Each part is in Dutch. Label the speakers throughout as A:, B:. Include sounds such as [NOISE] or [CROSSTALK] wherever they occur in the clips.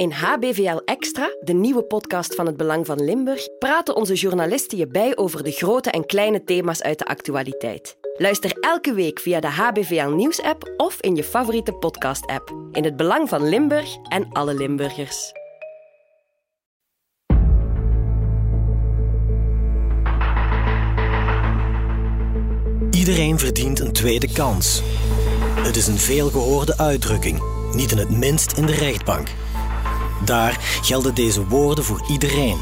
A: In HBVL Extra, de nieuwe podcast van het Belang van Limburg, praten onze journalisten je bij over de grote en kleine thema's uit de actualiteit. Luister elke week via de HBVL Nieuws-app of in je favoriete podcast-app. In het Belang van Limburg en alle Limburgers.
B: Iedereen verdient een tweede kans. Het is een veelgehoorde uitdrukking, niet in het minst in de rechtbank. Daar gelden deze woorden voor iedereen.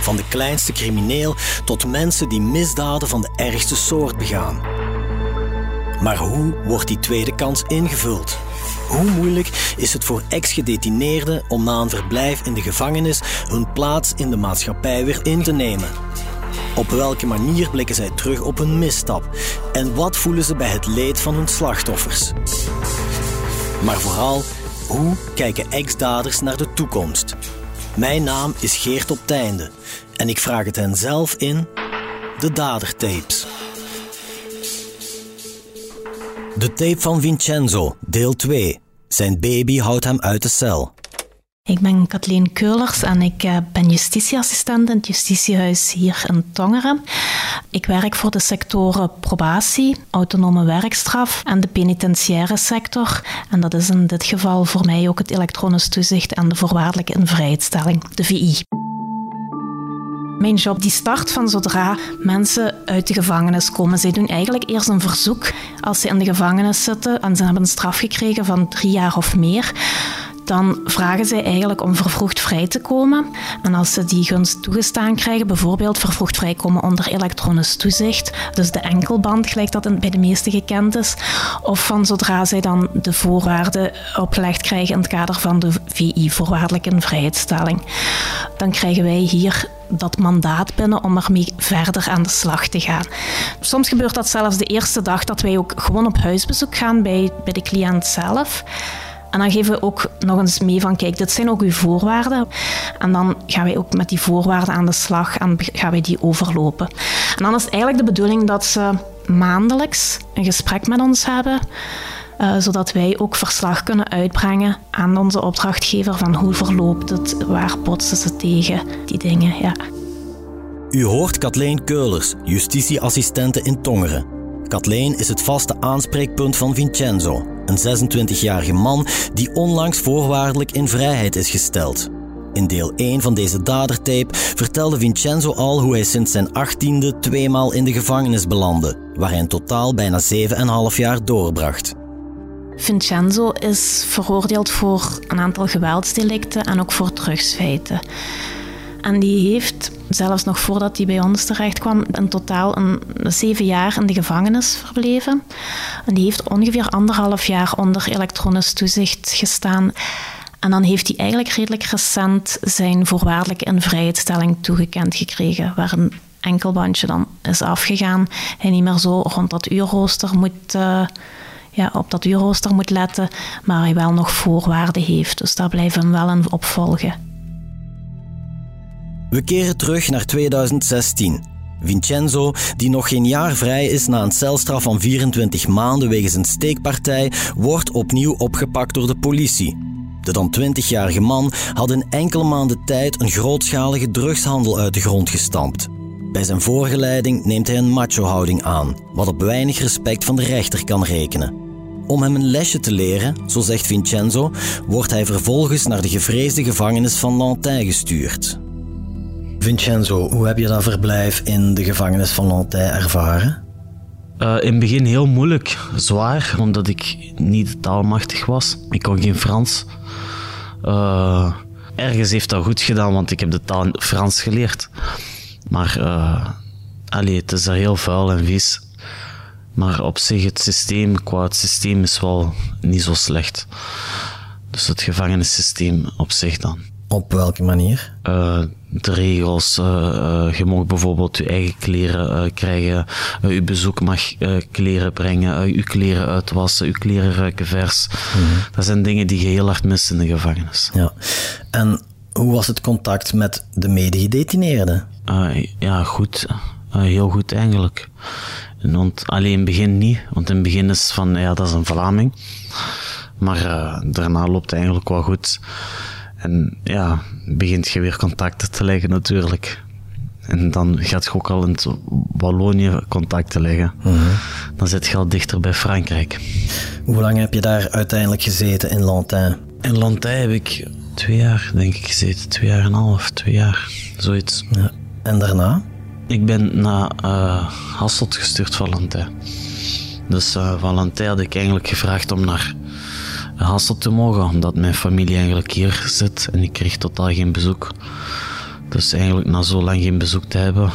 B: Van de kleinste crimineel tot mensen die misdaden van de ergste soort begaan. Maar hoe wordt die tweede kans ingevuld? Hoe moeilijk is het voor ex-gedetineerden om na een verblijf in de gevangenis hun plaats in de maatschappij weer in te nemen? Op welke manier blikken zij terug op hun misstap? En wat voelen ze bij het leed van hun slachtoffers? Maar vooral, hoe kijken ex-daders naar de toekomst? Mijn naam is Geert op Teinde en ik vraag het hen zelf in de Dadertapes. De tape van Vincenzo, deel 2. Zijn baby houdt hem uit de cel.
C: Ik ben Kathleen Keulers en ik eh, ben justitieassistent in het justitiehuis hier in Tongeren. Ik werk voor de sectoren probatie, autonome werkstraf en de penitentiaire sector. En dat is in dit geval voor mij ook het elektronisch toezicht en de voorwaardelijke invrijheidstelling, de VI. Mijn job die start van zodra mensen uit de gevangenis komen. Zij doen eigenlijk eerst een verzoek als ze in de gevangenis zitten en ze hebben een straf gekregen van drie jaar of meer dan vragen zij eigenlijk om vervroegd vrij te komen. En als ze die gunst toegestaan krijgen, bijvoorbeeld vervroegd vrijkomen onder elektronisch toezicht, dus de enkelband, gelijk dat bij de meeste gekend is, of van zodra zij dan de voorwaarden opgelegd krijgen in het kader van de VI, voorwaardelijke vrijheidstelling, dan krijgen wij hier dat mandaat binnen om ermee verder aan de slag te gaan. Soms gebeurt dat zelfs de eerste dag dat wij ook gewoon op huisbezoek gaan bij, bij de cliënt zelf. En dan geven we ook nog eens mee van, kijk, dit zijn ook uw voorwaarden. En dan gaan wij ook met die voorwaarden aan de slag en gaan wij die overlopen. En dan is eigenlijk de bedoeling dat ze maandelijks een gesprek met ons hebben. Uh, zodat wij ook verslag kunnen uitbrengen aan onze opdrachtgever van hoe verloopt het, waar botsen ze tegen, die dingen. Ja.
B: U hoort Kathleen Keulers, justitieassistente in Tongeren. Kathleen is het vaste aanspreekpunt van Vincenzo, een 26-jarige man die onlangs voorwaardelijk in vrijheid is gesteld. In deel 1 van deze dadertape vertelde Vincenzo al hoe hij sinds zijn 18e tweemaal in de gevangenis belandde, waar hij in totaal bijna 7,5 jaar doorbracht.
C: Vincenzo is veroordeeld voor een aantal geweldsdelicten en ook voor drugsfeiten. En die heeft, zelfs nog voordat hij bij ons terecht kwam, in totaal een, zeven jaar in de gevangenis verbleven. En die heeft ongeveer anderhalf jaar onder elektronisch toezicht gestaan. En dan heeft hij eigenlijk redelijk recent zijn voorwaardelijke invrijheidstelling toegekend gekregen, waar een enkelbandje dan is afgegaan. Hij niet meer zo rond dat uurrooster moet... Uh, ja, op dat uurrooster moet letten, maar hij wel nog voorwaarden heeft. Dus daar blijven we hem wel in opvolgen.
B: We keren terug naar 2016. Vincenzo, die nog geen jaar vrij is na een celstraf van 24 maanden wegens een steekpartij, wordt opnieuw opgepakt door de politie. De dan 20-jarige man had in enkele maanden tijd een grootschalige drugshandel uit de grond gestampt. Bij zijn voorgeleiding neemt hij een macho-houding aan, wat op weinig respect van de rechter kan rekenen. Om hem een lesje te leren, zo zegt Vincenzo, wordt hij vervolgens naar de gevreesde gevangenis van Lantin gestuurd. Vincenzo, hoe heb je dat verblijf in de gevangenis van Lantin ervaren?
D: Uh, in het begin heel moeilijk, zwaar, omdat ik niet taalmachtig was. Ik kon geen Frans. Uh, ergens heeft dat goed gedaan, want ik heb de taal Frans geleerd. Maar uh, het is daar heel vuil en vies. Maar op zich, het systeem, qua het systeem is wel niet zo slecht. Dus het gevangenissysteem op zich dan.
B: Op welke manier?
D: Uh, de regels. Uh, je mag bijvoorbeeld je eigen kleren krijgen. Je bezoek mag kleren brengen. je kleren uitwassen. Je kleren ruiken vers. Mm -hmm. Dat zijn dingen die je heel hard mist in de gevangenis.
B: Ja. En hoe was het contact met de medegedetineerden?
D: ja, goed. heel goed eigenlijk. Want alleen in het begin niet. Want in het begin is van, ja, dat is een Vlaming. Maar daarna loopt het eigenlijk wel goed. En ja, begint je weer contacten te leggen natuurlijk. En dan gaat je ook al in Wallonië contacten leggen. Dan zit je al dichter bij Frankrijk.
B: Hoe lang heb je daar uiteindelijk gezeten in Lantin?
D: In Lantin heb ik twee jaar, denk ik, gezeten. Twee jaar en een half, twee jaar, zoiets.
B: Ja. En daarna?
D: Ik ben naar uh, Hasselt gestuurd van Lantin. Dus uh, van Lantin had ik eigenlijk gevraagd om naar Hasselt te mogen, omdat mijn familie eigenlijk hier zit en ik kreeg totaal geen bezoek. Dus eigenlijk na zo lang geen bezoek te hebben,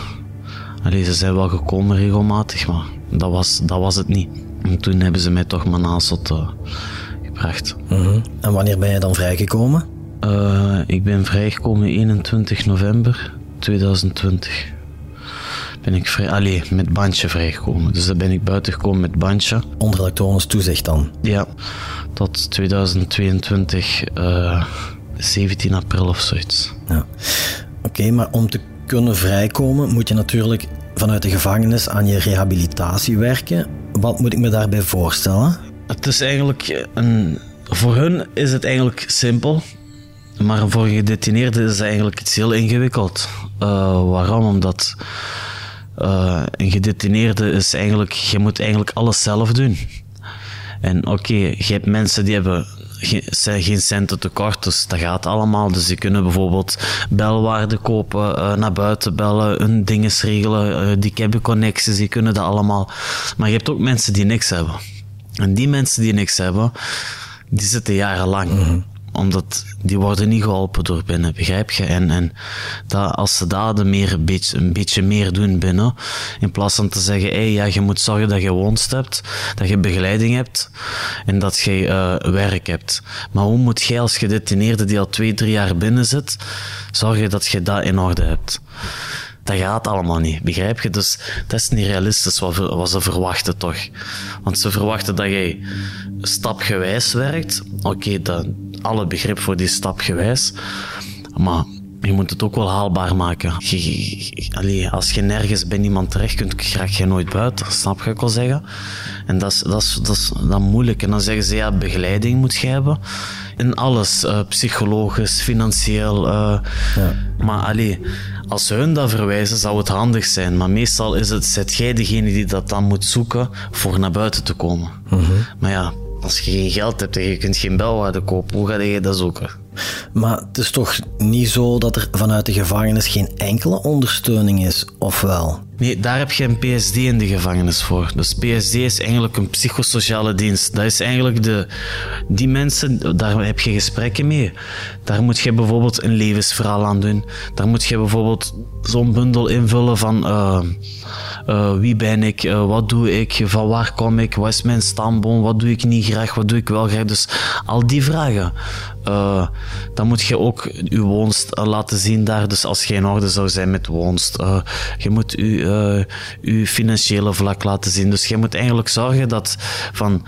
D: allee, ze zijn wel gekomen regelmatig, maar dat was, dat was het niet. En toen hebben ze mij toch maar naar Hasselt uh, gebracht.
B: Mhm. En wanneer ben je dan vrijgekomen?
D: Uh, ik ben vrijgekomen 21 november 2020. Ben ik vrij, allee, met bandje vrijgekomen. Dus dan ben ik buiten gekomen met bandje.
B: Onder elektronisch toezicht dan?
D: Ja, tot 2022, uh, 17 april of zoiets.
B: Ja. Oké, maar om te kunnen vrijkomen moet je natuurlijk vanuit de gevangenis aan je rehabilitatie werken. Wat moet ik me daarbij voorstellen?
D: Het is eigenlijk een. Voor hun is het eigenlijk simpel. Maar voor een gedetineerde is het eigenlijk iets heel ingewikkeld. Uh, waarom? Omdat uh, een gedetineerde is eigenlijk, je moet eigenlijk alles zelf doen. En oké, je hebt mensen die hebben geen, geen centen tekort, dus dat gaat allemaal. Dus die kunnen bijvoorbeeld belwaarden kopen, uh, naar buiten bellen, hun dingen regelen, uh, die hebben connecties, die kunnen dat allemaal. Maar je hebt ook mensen die niks hebben. En die mensen die niks hebben, die zitten jarenlang. -hmm omdat die worden niet geholpen door binnen, begrijp je? En, en dat, als ze dat meer, een, beetje, een beetje meer doen binnen, in plaats van te zeggen, hey, ja, je moet zorgen dat je woonst hebt, dat je begeleiding hebt en dat je uh, werk hebt. Maar hoe moet jij als gedetineerde die al twee, drie jaar binnen zit, zorgen dat je dat in orde hebt? dat gaat allemaal niet, begrijp je? Dus dat is niet realistisch wat, ze verwachten toch. Want ze verwachten dat jij stapgewijs werkt. Oké, okay, alle begrip voor die stapgewijs. Maar je moet het ook wel haalbaar maken. Je, allee, als je nergens bij iemand terecht kunt, raak je nooit buiten. Snap je ik wil zeggen? En dat is, dat, is, dat is dan moeilijk. En dan zeggen ze, ja, begeleiding moet je hebben. In alles. Uh, psychologisch, financieel. Uh, ja. Maar allee, als hun dat verwijzen, zou het handig zijn. Maar meestal is het, zet jij degene die dat dan moet zoeken voor naar buiten te komen. Mm -hmm. Maar ja, als je geen geld hebt en je kunt geen belwaarde kopen, hoe ga je dat zoeken?
B: Maar het is toch niet zo dat er vanuit de gevangenis geen enkele ondersteuning is, of wel?
D: Nee, daar heb je een PSD in de gevangenis voor. Dus PSD is eigenlijk een psychosociale dienst. Dat is eigenlijk de... Die mensen, daar heb je gesprekken mee. Daar moet je bijvoorbeeld een levensverhaal aan doen. Daar moet je bijvoorbeeld zo'n bundel invullen van... Uh, uh, wie ben ik? Uh, wat doe ik? Van waar kom ik? Wat is mijn stamboom? Wat doe ik niet graag? Wat doe ik wel graag? Dus al die vragen. Uh, dan moet je ook je woonst laten zien daar. Dus als je in orde zou zijn met woonst. je moet je, je financiële vlak laten zien. Dus je moet eigenlijk zorgen dat van...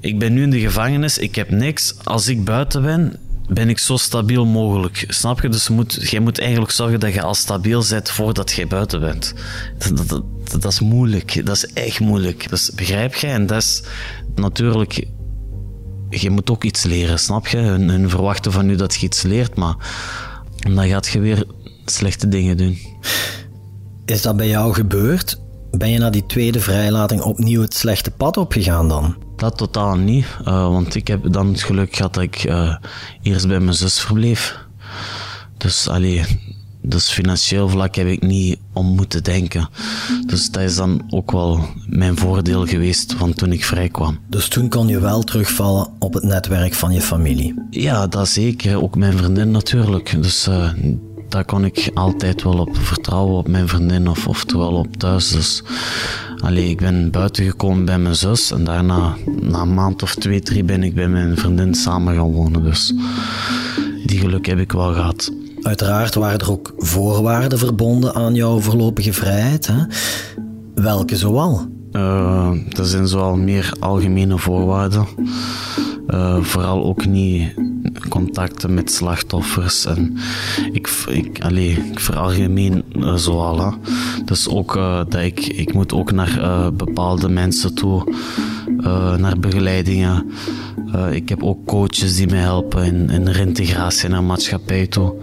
D: Ik ben nu in de gevangenis, ik heb niks. Als ik buiten ben, ben ik zo stabiel mogelijk. Snap je? Dus moet, jij moet eigenlijk zorgen dat je al stabiel bent voordat je buiten bent. Dat, dat, dat, dat, is moeilijk. Dat is echt moeilijk. Dus begrijp je? En dat is natuurlijk... Je moet ook iets leren, snap je? Hun, hun verwachten van u dat je iets leert, maar dan gaat je weer slechte dingen doen.
B: Is dat bij jou gebeurd? Ben je na die tweede vrijlating opnieuw het slechte pad opgegaan dan?
D: Dat totaal niet, uh, want ik heb dan het geluk gehad dat ik uh, eerst bij mijn zus verbleef. Dus allee, dus financieel vlak heb ik niet om moeten denken. Dus dat is dan ook wel mijn voordeel geweest van toen ik vrij kwam.
B: Dus toen kon je wel terugvallen op het netwerk van je familie?
D: Ja, dat zeker. Ook mijn vriendin natuurlijk. Dus uh, daar kon ik altijd wel op vertrouwen, op mijn vriendin of oftewel op thuis. Dus allee, ik ben buiten gekomen bij mijn zus en daarna, na een maand of twee, drie, ben ik bij mijn vriendin samen gaan wonen. Dus die geluk heb ik wel gehad.
B: Uiteraard waren er ook voorwaarden verbonden aan jouw voorlopige vrijheid. Hè? Welke zoal?
D: Uh, dat zijn zoal meer algemene voorwaarden. Uh, vooral ook niet contacten met slachtoffers. En ik, ik, allez, ik veralgemeen uh, zoal. Hè. Dus ook dat ik, ik moet ook naar bepaalde mensen toe eh, naar begeleidingen. Eh, ik heb ook coaches die mij helpen in, in reintegratie naar maatschappij toe.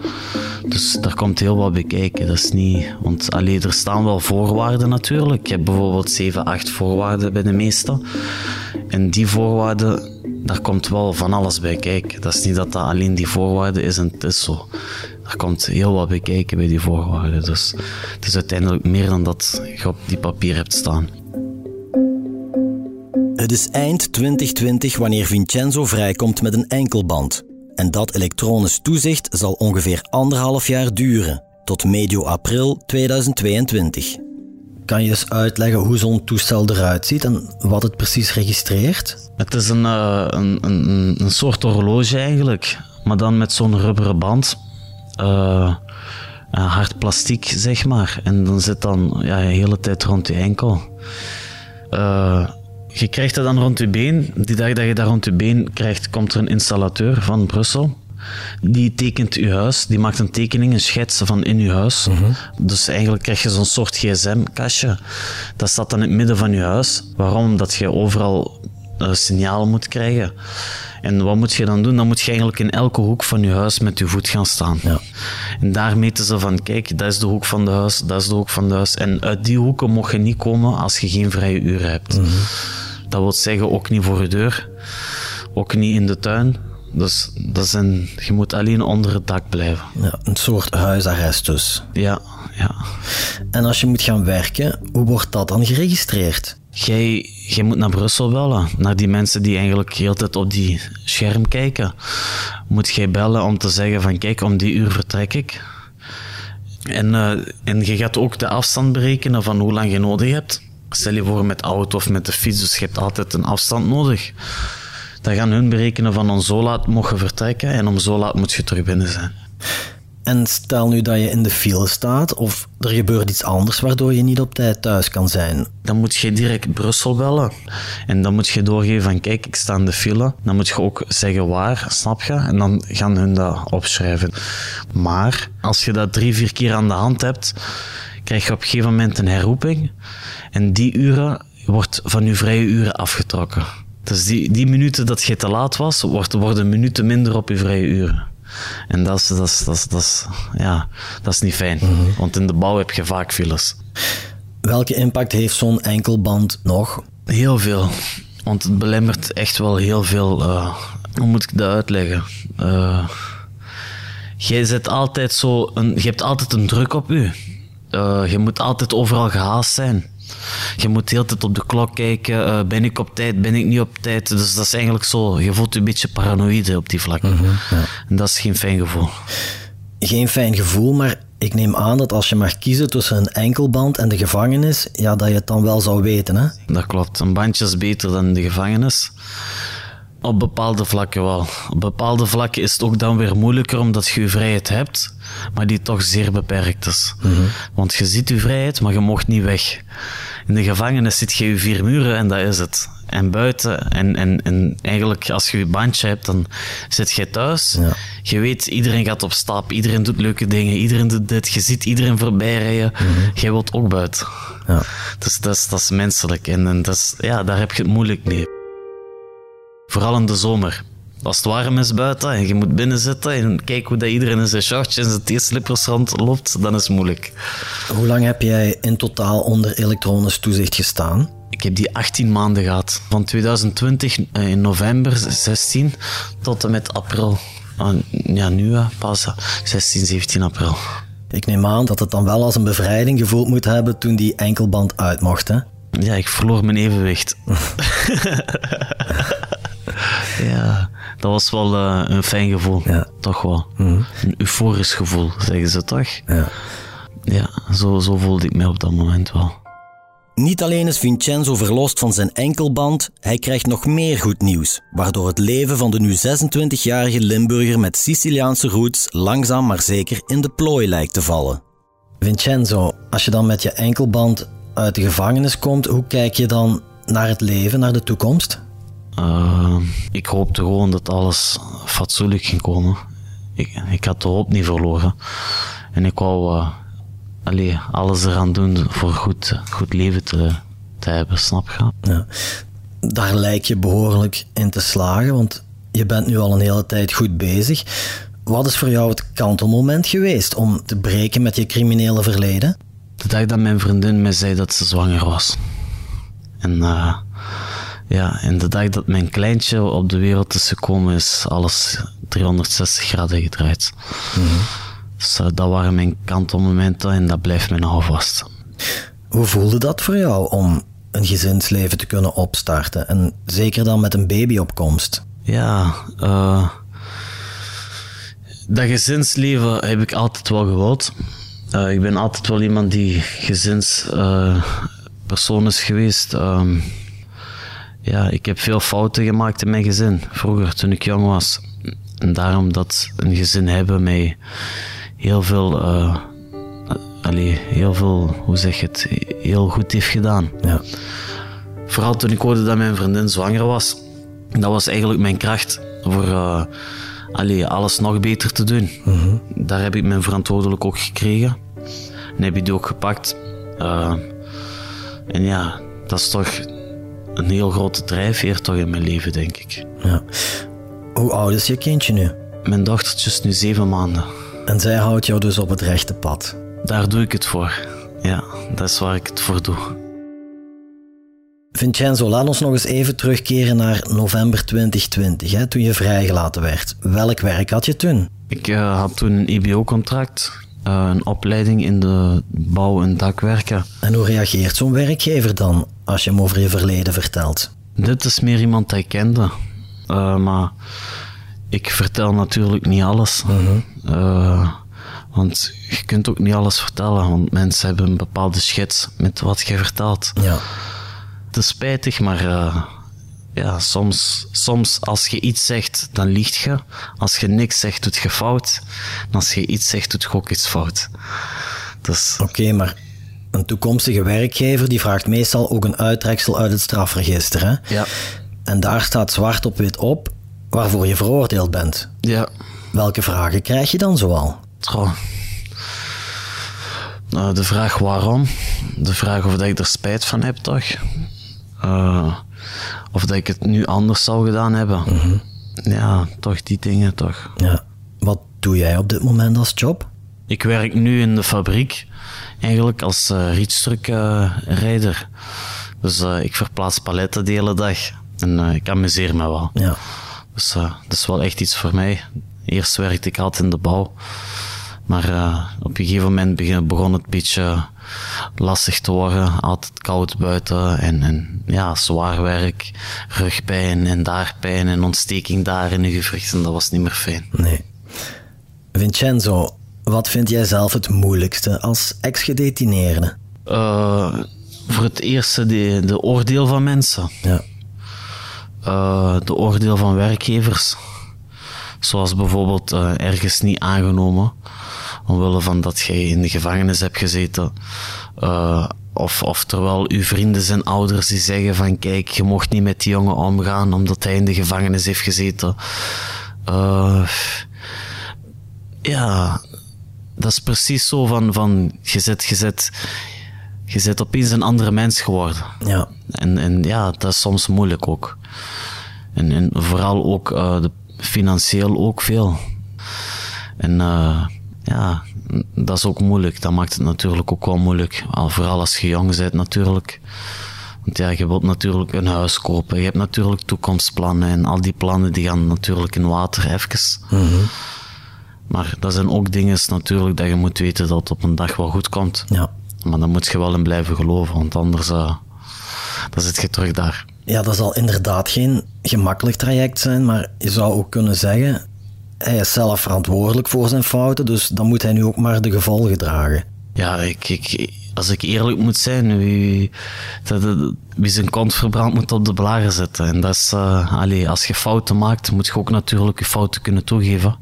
D: Dus daar komt heel wat bij kijken. Dat is niet, want alleen er staan wel voorwaarden natuurlijk. Ik heb bijvoorbeeld 7, 8 voorwaarden bij de meeste. En die voorwaarden, daar komt wel van alles bij kijken. Dat is niet dat dat alleen die voorwaarden is en het is zo. Er komt heel wat bij kijken bij die voorwaarden. Dus het is uiteindelijk meer dan dat je op die papier hebt staan.
B: Het is eind 2020 wanneer Vincenzo vrijkomt met een enkelband. En dat elektronisch toezicht zal ongeveer anderhalf jaar duren, tot medio april 2022. Kan je eens uitleggen hoe zo'n toestel eruit ziet en wat het precies registreert?
D: Het is een, uh, een, een, een, soort horloge eigenlijk, maar dan met zo'n rubberen band. Uh, hard plastiek, zeg maar. En dan zit dan ja, de hele tijd rond je enkel. Uh, je krijgt dat dan rond je been. Die dag dat je dat rond je been krijgt, komt er een installateur van Brussel. Die tekent je huis, die maakt een tekening, een schets van in je huis. Mhm. Dus eigenlijk krijg je zo'n soort gsm-kastje. Dat staat dan in het midden van je huis. Waarom? Omdat je overal uh, signaal moet krijgen. En wat moet je dan doen? Dan moet je eigenlijk in elke hoek van je huis met je voet gaan staan. Ja. En daar meten ze van, kijk, dat is de hoek van de huis, dat is de hoek van het huis. En uit die hoeken mocht je niet komen als je geen vrije uren hebt. Mhm. Dat wil zeggen ook niet voor je deur, ook niet in de tuin. Dus dat zijn, je moet alleen onder het dak blijven.
B: Ja, een soort huisarrest dus.
D: Ja, ja.
B: En als je moet gaan werken, hoe wordt dat dan geregistreerd?
D: Jij, jij moet naar Brussel bellen, naar die mensen die eigenlijk heel tijd op die scherm kijken. Moet jij bellen om te zeggen van kijk, om die uur vertrek ik. En, uh, en je gaat ook de afstand berekenen van hoe lang je nodig hebt. Stel je voor met auto of met de fiets, dus je hebt altijd een afstand nodig. Dan gaan hun berekenen van om zo laat mogen vertrekken en om zo laat moet je terug binnen zijn.
B: En stel nu dat je in de file staat of er gebeurt iets anders waardoor je niet op tijd thuis kan zijn.
D: Dan moet je direct Brussel bellen. En dan moet je doorgeven van kijk, ik sta in de file. Dan moet je ook zeggen waar, snap je? En dan gaan hun dat opschrijven. Maar als je dat drie, vier keer aan de hand hebt, krijg je op een gegeven moment een herroeping. En die uren wordt van je vrije uren afgetrokken. Dus die, die minuten dat je te laat was, wordt, worden minuten minder op je vrije uren. En dat is, dat is, dat is, dat is, ja, dat is niet fijn. Mhm. Want in de bouw heb je vaak files.
B: Welke impact heeft zo'n enkelband nog?
D: Heel veel. Want het belemmert echt wel heel veel. Uh, hoe moet ik dat uitleggen? Uh, jij zet altijd zo een, je hebt altijd een druk op je. Uh, je moet altijd overal gehaast zijn. Je moet de hele tijd op de klok kijken. Uh, ben ik op tijd? Ben ik niet op tijd? Dus dat is eigenlijk zo. Je voelt je een beetje paranoïde op die vlak. Mm ja. En dat is geen fijn gevoel.
B: Geen fijn gevoel, maar ik neem aan dat als je mag kiezen tussen een enkelband en de gevangenis, ja, dat je het dan wel zou weten, hè?
D: Dat klopt. Een bandje is beter dan de gevangenis. Op bepaalde vlakken wel. Op bepaalde vlakken is het ook dan weer moeilijker omdat je je vrijheid hebt, maar die toch zeer beperkt is. Mhm. Want je ziet je vrijheid, maar je mocht niet weg. In de gevangenis zit je je vier muren en dat is het. En buiten, en, en, en eigenlijk als je je bandje hebt, dan zit je thuis. Ja. Je weet, iedereen gaat op stap, iedereen doet leuke dingen, iedereen doet dit. Je ziet iedereen voorbij rijden. Mm Jij wilt ook buiten. Ja. Dus dat is, dat is menselijk. En, en dat is, ja, daar heb je het moeilijk mee. Vooral in de zomer. Als het warm is buiten en je moet binnen zitten en kijken hoe dat iedereen in zijn shortjes en zijn theeslippers rondloopt, dan is het moeilijk.
B: Hoe lang heb jij in totaal onder elektronisch toezicht gestaan?
D: Ik heb die 18 maanden gehad. Van 2020 eh, in november 16 tot en met april. Ah, ja, nu pas 16, 17 april.
B: Ik neem aan dat het dan wel als een bevrijding gevoeld moet hebben toen die enkelband uit mocht, hè?
D: Ja, ik verloor mijn evenwicht. [LAUGHS] ja, dat was wel uh, een fijn gevoel. Ja. Toch wel. Mm Een euforisch gevoel, zeggen ze toch? Ja. Ja, zo, zo voelde ik mij op dat moment wel.
B: Niet alleen is Vincenzo verlost van zijn enkelband, hij krijgt nog meer goed nieuws, waardoor het leven van de nu 26-jarige Limburger met Siciliaanse roots langzaam maar zeker in de plooi lijkt te vallen. Vincenzo, als je dan met je enkelband uit de gevangenis komt, hoe kijk je dan naar het leven, naar de toekomst?
D: Uh, ik hoopte gewoon dat alles fatsoenlijk ging komen. Ik, ik had de hoop niet verloren. En ik wou uh, alles eraan doen voor goed, goed leven te, te hebben, snap je? Ja.
B: daar lijk je behoorlijk in te slagen, want je bent nu al een hele tijd goed bezig. Wat is voor jou het kantelmoment geweest om te breken met je criminele verleden?
D: De dag dat mijn vriendin mij zei dat ze zwanger was. En, uh, ja, en de dag dat mijn kleintje op de wereld is gekomen, is alles 360 graden gedraaid. Mm Dus uh, dat waren mijn kantelmomenten en dat blijft mijn houvast.
B: Hoe voelde dat voor jou om een gezinsleven te kunnen opstarten? En zeker dan met een babyopkomst?
D: Ja, uh, dat gezinsleven heb ik altijd wel gewild. Uh, ik ben altijd wel iemand die gezinspersoon is geweest. Um, ja, ik heb veel fouten gemaakt in mijn gezin, vroeger toen ik jong was. En daarom dat een gezin hebben mij heel veel, uh, allee, heel veel, hoe zeg je het, heel goed heeft gedaan.
B: Ja.
D: Vooral toen ik hoorde dat mijn vriendin zwanger was. Dat was eigenlijk mijn kracht voor uh, allee, alles nog beter te doen.
B: -hmm.
D: Daar heb ik mijn verantwoordelijk ook gekregen. En heb ik die ook gepakt. Uh, en ja, dat is toch een heel grote drijfveer toch in mijn leven, denk ik.
B: Ja. Hoe oud is je kindje nu?
D: Mijn dochtertje is nu zeven maanden.
B: En zij houdt jou dus op het rechte pad?
D: Daar doe ik het voor. Ja, dat is waar ik het voor doe.
B: Vincenzo, laat ons nog eens even terugkeren naar november 2020, hè, toen je vrijgelaten werd. Welk werk had je toen?
D: Ik uh, had toen een IBO-contract, uh, een opleiding in de bouw- en dakwerken.
B: En hoe reageert zo'n werkgever dan als je hem over je verleden vertelt?
D: Dit is meer iemand dat ik kende. Uh, maar ik vertel natuurlijk niet alles.
B: Mm -hmm.
D: want je kunt ook niet alles vertellen, want mensen hebben een bepaalde schets met wat je vertelt.
B: Ja.
D: Het is spijtig, maar uh, ja, soms, soms als je iets zegt, dan liegt je. Als je niks zegt, doet je fout. En als je iets zegt, doet je ook iets fout. Dus...
B: Oké, okay, maar een toekomstige werkgever die vraagt meestal ook een uittreksel uit het strafregister. Hè?
D: Ja.
B: En daar staat zwart op wit op waarvoor je veroordeeld bent.
D: Ja.
B: Welke vragen krijg je dan zoal?
D: Trouw. Uh, de vraag waarom. De vraag of dat ik er spijt van heb, toch? Uh, of dat ik het nu anders zou gedaan hebben.
B: Mm -hmm.
D: Ja, toch die dingen, toch.
B: Ja. Wat doe jij op dit moment als job?
D: Ik werk nu in de fabriek, eigenlijk als uh, rietstrukrijder. dus ik verplaats paletten de hele dag. En ik amuseer me wel.
B: Ja.
D: Dus dat is wel echt iets voor mij. Eerst werkte ik altijd in de bouw. Maar uh, op een gegeven moment begon, begon het een beetje lastig te worden. Altijd koud buiten en, en ja, zwaar werk, rugpijn en daar pijn en ontsteking daar in de gewrichten. Dat was niet meer fijn.
B: Nee. Vincenzo, wat vind jij zelf het moeilijkste als ex-gedetineerde?
D: Uh, voor het eerste de, de oordeel van mensen.
B: Ja.
D: Uh, de oordeel van werkgevers. Zoals bijvoorbeeld uh, ergens niet aangenomen omwille van dat jij in de gevangenis hebt gezeten. Uh, of, of terwijl uw vrienden zijn ouders die zeggen van kijk, je mocht niet met die jongen omgaan omdat hij in de gevangenis heeft gezeten. Ja, dat is precies zo van, van je zit, je zit, je zit opeens een andere mens geworden.
B: Ja.
D: En, en ja, dat is soms moeilijk ook. En, en vooral ook uh, de, financieel ook veel. En uh, ja, dat is ook moeilijk. Dat maakt het natuurlijk ook wel moeilijk. Al vooral als je jong bent natuurlijk. Want ja, je wilt natuurlijk een huis kopen. Je hebt natuurlijk toekomstplannen. En al die plannen die gaan natuurlijk in water even.
B: Mm -hmm.
D: Maar dat zijn ook dingen natuurlijk dat je moet weten dat het op een dag wel goed komt.
B: Ja.
D: Maar dan moet je wel in blijven geloven. Want anders uh, dan zit je terug daar.
B: Ja, dat zal inderdaad geen gemakkelijk traject zijn. Maar je zou ook kunnen zeggen hij is zelf verantwoordelijk voor zijn fouten, dus dan moet hij nu ook maar de gevolgen dragen.
D: Ja, ik, ik, als ik eerlijk moet zijn, wie, dat, dat, wie zijn kont verbrandt moet op de blaren zetten. En dat is, uh, allee, als je fouten maakt, moet je ook natuurlijk je fouten kunnen toegeven.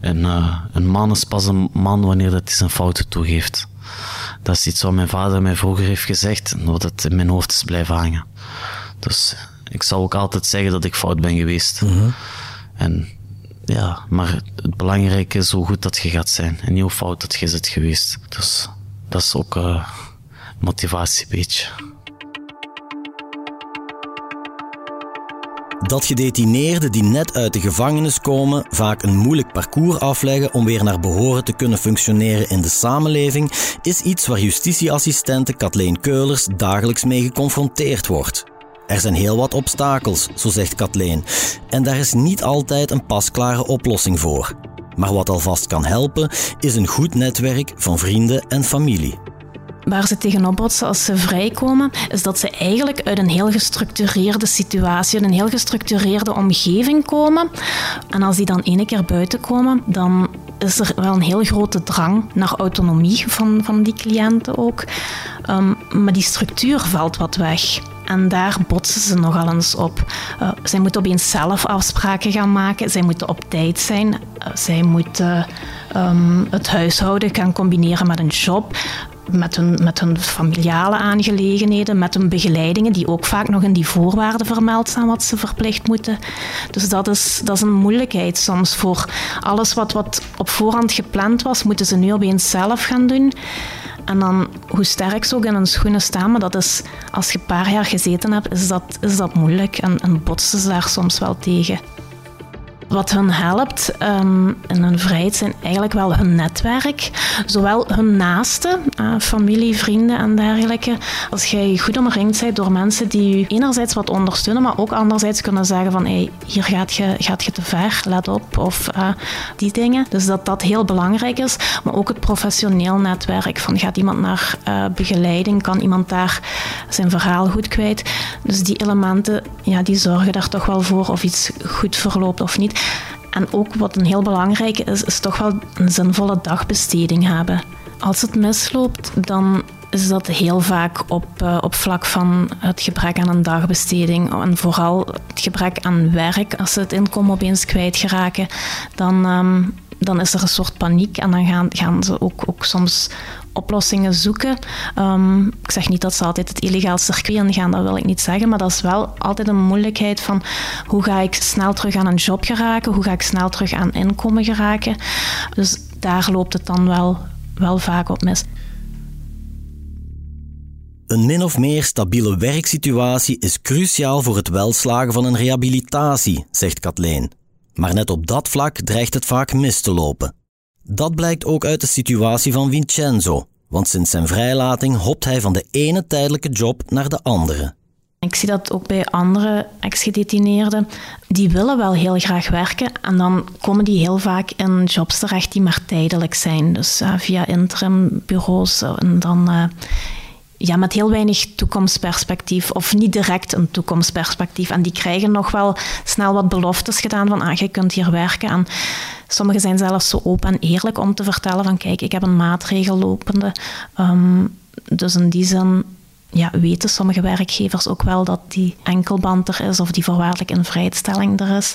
D: En uh, een man is pas een man wanneer dat hij zijn fouten toegeeft. Dat is iets wat mijn vader mij vroeger heeft gezegd en wat het in mijn hoofd is blijven hangen. Dus ik zal ook altijd zeggen dat ik fout ben geweest.
B: Mm -hmm.
D: En ja, maar het belangrijke is hoe goed dat je gaat zijn en niet hoe fout dat je zit geweest. Dus dat is ook uh, motivatie een beetje.
B: Dat gedetineerden die net uit de gevangenis komen vaak een moeilijk parcours afleggen om weer naar behoren te kunnen functioneren in de samenleving, is iets waar justitieassistente Kathleen Keulers dagelijks mee geconfronteerd wordt. Er zijn heel wat obstakels, zo zegt Kathleen, en daar is niet altijd een pasklare oplossing voor. Maar wat alvast kan helpen, is een goed netwerk van vrienden en familie.
C: Waar ze tegenop botsen als ze vrijkomen, is dat ze eigenlijk uit een heel gestructureerde situatie, uit een heel gestructureerde omgeving komen. En als die dan ene keer buiten komen, dan is er wel een heel grote drang naar autonomie van, van die cliënten ook. Um, maar die structuur valt wat weg. En daar botsen ze nogal eens op. Uh, zij moeten opeens zelf afspraken gaan maken. Zij moeten op tijd zijn. Uh, zij moeten um, het huishouden gaan combineren met een job met hun, met hun familiale aangelegenheden, met hun begeleidingen, die ook vaak nog in die voorwaarden vermeld staan wat ze verplicht moeten. Dus dat is, dat is een moeilijkheid soms voor alles wat, wat op voorhand gepland was, moeten ze nu opeens zelf gaan doen. En dan, hoe sterk ze ook in hun schoenen staan, maar dat is, als je een paar jaar gezeten hebt, is dat, is dat moeilijk en, en botsen ze daar soms wel tegen. Wat hun helpt um, in hun vrijheid zijn eigenlijk wel hun netwerk. Zowel hun naasten, uh, familie, vrienden en dergelijke. Als jij goed omringd bent door mensen die je enerzijds wat ondersteunen, maar ook anderzijds kunnen zeggen van hey, hier gaat je, gaat je te ver, let op. Of uh, die dingen. Dus dat dat heel belangrijk is. Maar ook het professioneel netwerk. Van gaat iemand naar uh, begeleiding? Kan iemand daar zijn verhaal goed kwijt? Dus die elementen, ja, die zorgen daar toch wel voor of iets goed verloopt of niet. En ook wat een heel belangrijke is, is toch wel een zinvolle dagbesteding hebben. Als het misloopt, dan is dat heel vaak op, uh, op vlak van het gebrek aan een dagbesteding. En vooral het gebrek aan werk. Als ze het inkomen opeens kwijtgeraken, dan, um, dan is er een soort paniek. En dan gaan, gaan ze ook, ook soms oplossingen zoeken. Um, ik zeg niet dat ze altijd het illegaal circuit ingaan, dat wil ik niet zeggen, maar dat is wel altijd een moeilijkheid van hoe ga ik snel terug aan een job geraken, hoe ga ik snel terug aan inkomen geraken. Dus daar loopt het dan wel, wel vaak op mis.
B: Een min of meer stabiele werksituatie is cruciaal voor het welslagen van een rehabilitatie, zegt Kathleen. Maar net op dat vlak dreigt het vaak mis te lopen. Dat blijkt ook uit de situatie van Vincenzo, want sinds zijn vrijlating hopt hij van de ene tijdelijke job naar de andere.
C: Ik zie dat ook bij andere ex-gedetineerden. Die willen wel heel graag werken en dan komen die heel vaak in jobs terecht die maar tijdelijk zijn. Dus uh, via interimbureaus en dan uh, ja, met heel weinig toekomstperspectief of niet direct een toekomstperspectief. En die krijgen nog wel snel wat beloftes gedaan van ah, je kunt hier werken. En sommigen zijn zelfs zo open en eerlijk om te vertellen van kijk, ik heb een maatregel lopende. Um, dus in die zin ja, weten sommige werkgevers ook wel dat die enkelband er is of die voorwaardelijke invrijstelling er is.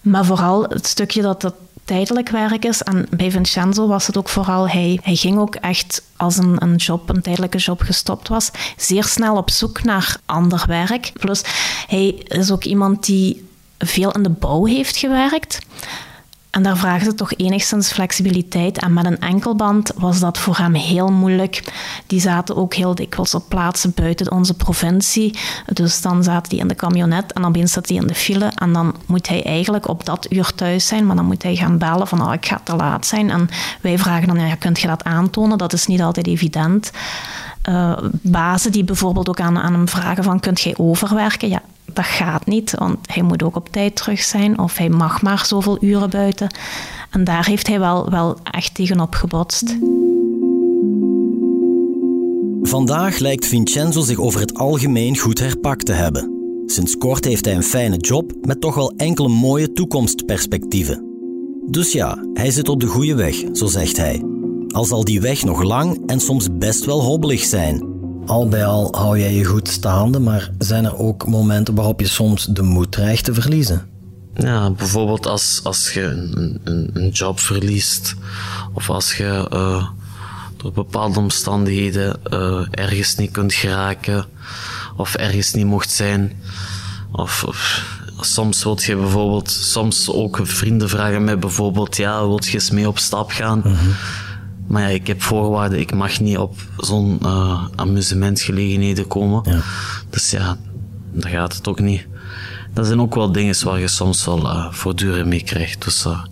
C: Maar vooral het stukje dat het tijdelijk werk is. En bij Vincenzo was het ook vooral, hij, hij ging ook echt als een, een job, een tijdelijke job gestopt was, zeer snel op zoek naar ander werk. Plus, hij is ook iemand die veel in de bouw heeft gewerkt. En daar vragen ze toch enigszins flexibiliteit. En met een enkelband was dat voor hem heel moeilijk. Die zaten ook heel dikwijls op plaatsen buiten onze provincie. Dus dan zaten die in de camionet en dan zat hij in de file. En dan moet hij eigenlijk op dat uur thuis zijn. Maar dan moet hij gaan bellen van oh, ik ga te laat zijn. En wij vragen dan, ja, kunt je dat aantonen? Dat is niet altijd evident. Uh, bazen die bijvoorbeeld ook aan, aan hem vragen van kunt jij overwerken? Ja, dat gaat niet, want hij moet ook op tijd terug zijn of hij mag maar zoveel uren buiten. En daar heeft hij wel, wel echt tegenop gebotst.
B: Vandaag lijkt Vincenzo zich over het algemeen goed herpakt te hebben. Sinds kort heeft hij een fijne job met toch wel enkele mooie toekomstperspectieven. Dus ja, hij zit op de goede weg, zo zegt hij. Al zal die weg nog lang en soms best wel hobbelig zijn.
E: Al bij al hou jij je goed staande, maar zijn er ook momenten waarop je soms de moed dreigt te verliezen?
D: Ja, bijvoorbeeld als, als je een, een, een job verliest of als je uh, door bepaalde omstandigheden uh, ergens niet kunt geraken of ergens niet mocht zijn. Of, of soms wilt je bijvoorbeeld, soms ook vrienden vragen mij bijvoorbeeld, ja, wilt je eens mee op stap gaan? Mm -hmm. Maar ja, ik heb voorwaarden. Ik mag niet op zo'n uh, amusementgelegenheden komen. Ja. Dus ja, dan gaat het ook niet. dat zijn ook wel dingen waar je soms wel uh, voortdurend mee krijgt. Dus uh,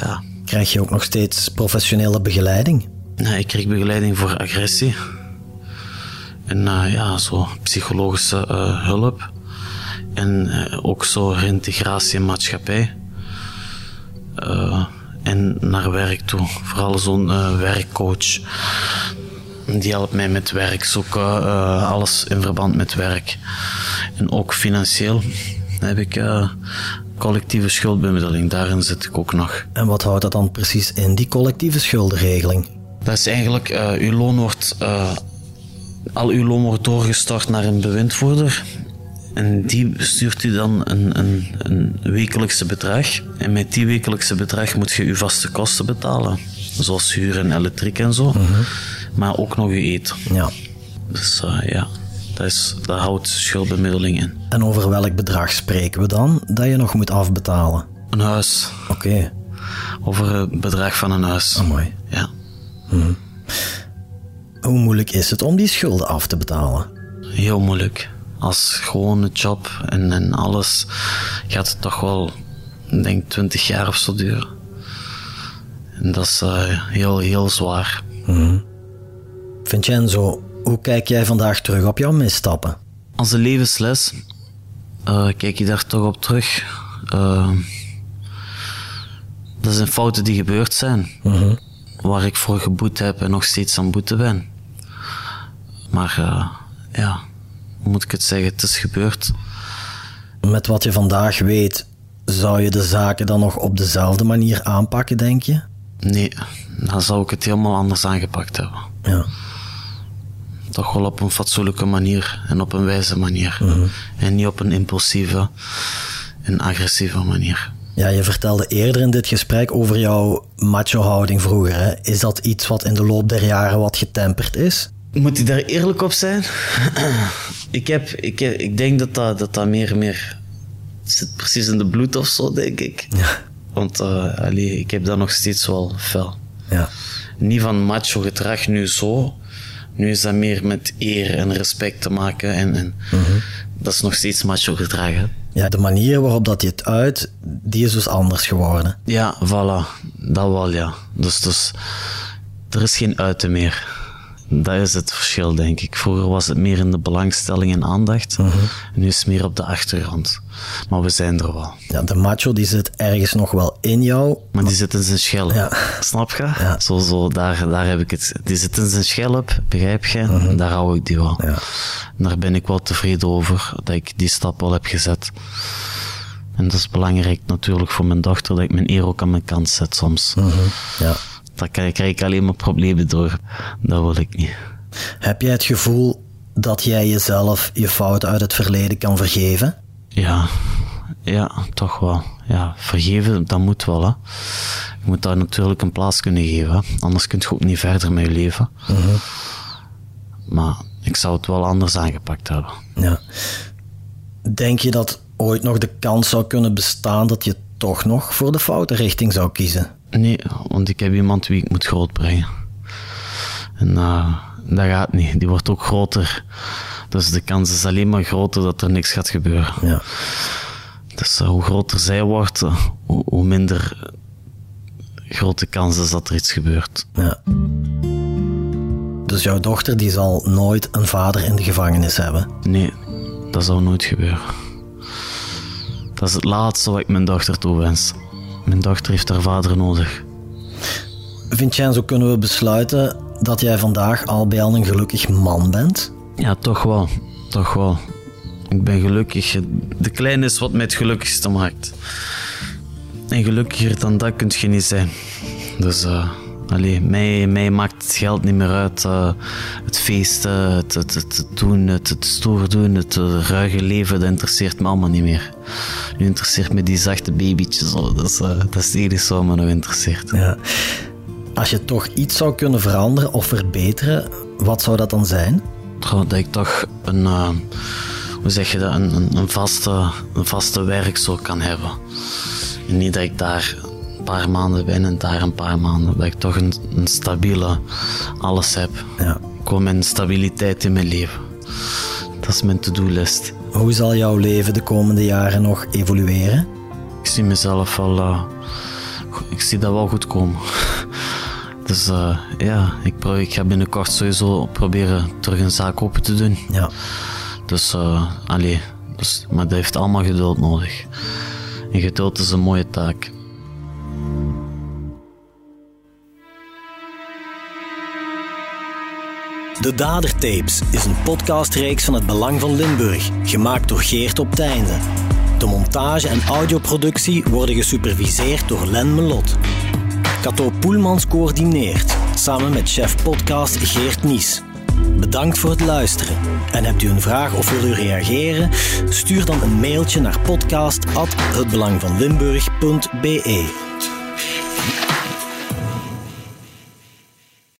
D: ja.
B: Krijg je ook nog steeds professionele begeleiding?
D: Nee, ik krijg begeleiding voor agressie. En uh, ja, zo psychologische hulp. En ook zo reintegratie in maatschappij. En naar werk toe. Vooral zo'n werkcoach. Die helpt mij met werk zoeken, alles in verband met werk. En ook financieel heb ik uh, collectieve schuldbemiddeling. Daarin zit ik ook nog.
B: En wat houdt dat dan precies in, die collectieve schuldenregeling?
D: Dat is eigenlijk, uw loon wordt, al uw loon wordt doorgestort naar een bewindvoerder. En die stuurt u dan een, een, een wekelijkse bedrag. En met die wekelijkse bedrag moet je uw vaste kosten betalen. Zoals huur en elektriek en zo. Mhm. Maar ook nog uw eten.
B: Ja.
D: Dus ja. Dat, is, dat houdt schuldbemiddeling in.
B: En over welk bedrag spreken we dan dat je nog moet afbetalen?
D: Een huis.
B: Oké.
D: Over het bedrag van een huis.
B: Oh, mooi.
D: Ja.
B: Hm. Hoe moeilijk is het om die schulden af te betalen?
D: Heel moeilijk. Als gewone job en, en alles gaat het toch wel, ik denk, 20 jaar of zo duren. En dat is uh, heel, heel zwaar.
B: Hm. Vincenzo, hoe kijk jij vandaag terug op jouw misstappen?
D: Als een levensles uh, kijk je daar toch op terug. Uh, dat zijn fouten die gebeurd zijn.
B: Mhm.
D: Waar ik voor geboet heb en nog steeds aan boete ben. Maar ja, moet ik het zeggen? Het is gebeurd.
B: Met wat je vandaag weet, zou je de zaken dan nog op dezelfde manier aanpakken, denk je?
D: Nee, dan zou ik het helemaal anders aangepakt hebben.
B: Ja
D: toch wel op een fatsoenlijke manier en op een wijze manier.
B: Mhm.
D: En niet op een impulsieve en agressieve manier.
B: Ja, je vertelde eerder in dit gesprek over jouw macho-houding vroeger. Hè? Is dat iets wat in de loop der jaren wat getemperd is?
D: Moet ik daar eerlijk op zijn? [CLEARS THROAT] ik, heb, ik, ik denk dat dat, dat dat meer meer zit precies in de bloed of zo, denk ik.
B: Ja.
D: Want uh, allee, ik heb dat nog steeds wel fel.
B: Ja.
D: Niet van macho gedrag nu zo, nu is dat meer met eer en respect te maken. En, en
B: mhm.
D: dat is nog steeds macho gedragen.
B: Ja, de manier waarop dat je het uit, die is dus anders geworden.
D: Ja, voilà. Dat wel, ja. Dus, dus er is geen uiten meer. Dat is het verschil, denk ik. Vroeger was het meer in de belangstelling en aandacht.
B: Mhm.
D: Nu is het meer op de achtergrond. Maar we zijn er wel.
B: Ja, de macho die zit ergens nog wel in jou.
D: Maar die zit in zijn schelp.
B: Ja.
D: Snap je?
B: Ja.
D: Zo, zo, daar, daar heb ik het. Die zit in zijn schelp, begrijp je?
B: Mhm.
D: Daar hou ik die wel.
B: Ja.
D: En daar ben ik wel tevreden over dat ik die stap al heb gezet. En dat is belangrijk natuurlijk voor mijn dochter, dat ik mijn eer ook aan mijn kant zet soms.
B: Mhm. Ja.
D: Daar krijg ik alleen maar problemen door. Dat wil ik niet.
B: Heb jij het gevoel dat jij jezelf je fouten uit het verleden kan vergeven?
D: Ja, ja, toch wel. Ja, vergeven, dat moet wel. Hè. Je moet daar natuurlijk een plaats kunnen geven. Anders kun je ook niet verder met je leven.
B: Mhm.
D: Maar ik zou het wel anders aangepakt hebben.
B: Ja. Denk je dat ooit nog de kans zou kunnen bestaan dat je toch nog voor de foute richting zou kiezen?
D: Nee, want ik heb iemand wie ik moet grootbrengen. En uh, dat gaat niet. Die wordt ook groter. Dus de kans is alleen maar groter dat er niks gaat gebeuren.
B: Ja.
D: Dus uh, hoe groter zij wordt, uh, hoe, hoe, minder grote kans is dat er iets gebeurt.
B: Ja. Dus jouw dochter die zal nooit een vader in de gevangenis hebben?
D: Nee, dat zou nooit gebeuren. Dat is het laatste wat ik mijn dochter toewens. Mijn dochter heeft haar vader nodig.
B: Vincenzo, kunnen we besluiten dat jij vandaag al bij al een gelukkig man bent?
D: Ja, toch wel. Toch wel. Ik ben gelukkig. De kleine is wat mij het gelukkigste maakt. En gelukkiger dan dat kun je niet zijn. Dus, uh, allee, mij, mij maakt het geld niet meer uit. Uh, het feesten, het, het, het, doen, het, het stoer doen, het uh, ruige leven, dat interesseert me allemaal niet meer. Nu interesseert me die zachte babytjes. Dat is, dat is het enige wat me nog interesseert.
B: Ja. Als je toch iets zou kunnen veranderen of verbeteren, wat zou dat dan zijn?
D: Dat ik toch een, hoe zeg je dat, een, een, een, vaste, een vaste werk zo kan hebben. En niet dat ik daar paar maanden ben en daar een paar maanden. Dat ik toch een, een stabiele alles heb.
B: Ja.
D: Gewoon mijn stabiliteit in mijn leven. Dat is mijn to-do-list.
E: Hoe zal jouw leven de komende jaren nog evolueren?
D: Ik zie mezelf wel... Uh, ik zie dat wel goed komen. [LAUGHS] Dus uh, ja, ik, probeer, ik ga binnenkort sowieso proberen terug een zaak open te doen.
E: Ja.
D: Dus, uh, allee, dus, maar dat heeft allemaal geduld nodig. En geduld is een mooie taak.
B: De Dadertapes is een podcastreeks van het Belang van Limburg, gemaakt door Geert op Teinde. De montage en audioproductie worden gesuperviseerd door Len Melot. Cato Poelmans coördineert, samen met chef podcast Geert Nies. Bedankt voor het luisteren. En hebt u een vraag of wil u reageren? Stuur dan een mailtje naar podcast@hetbelangvanlimburg.be.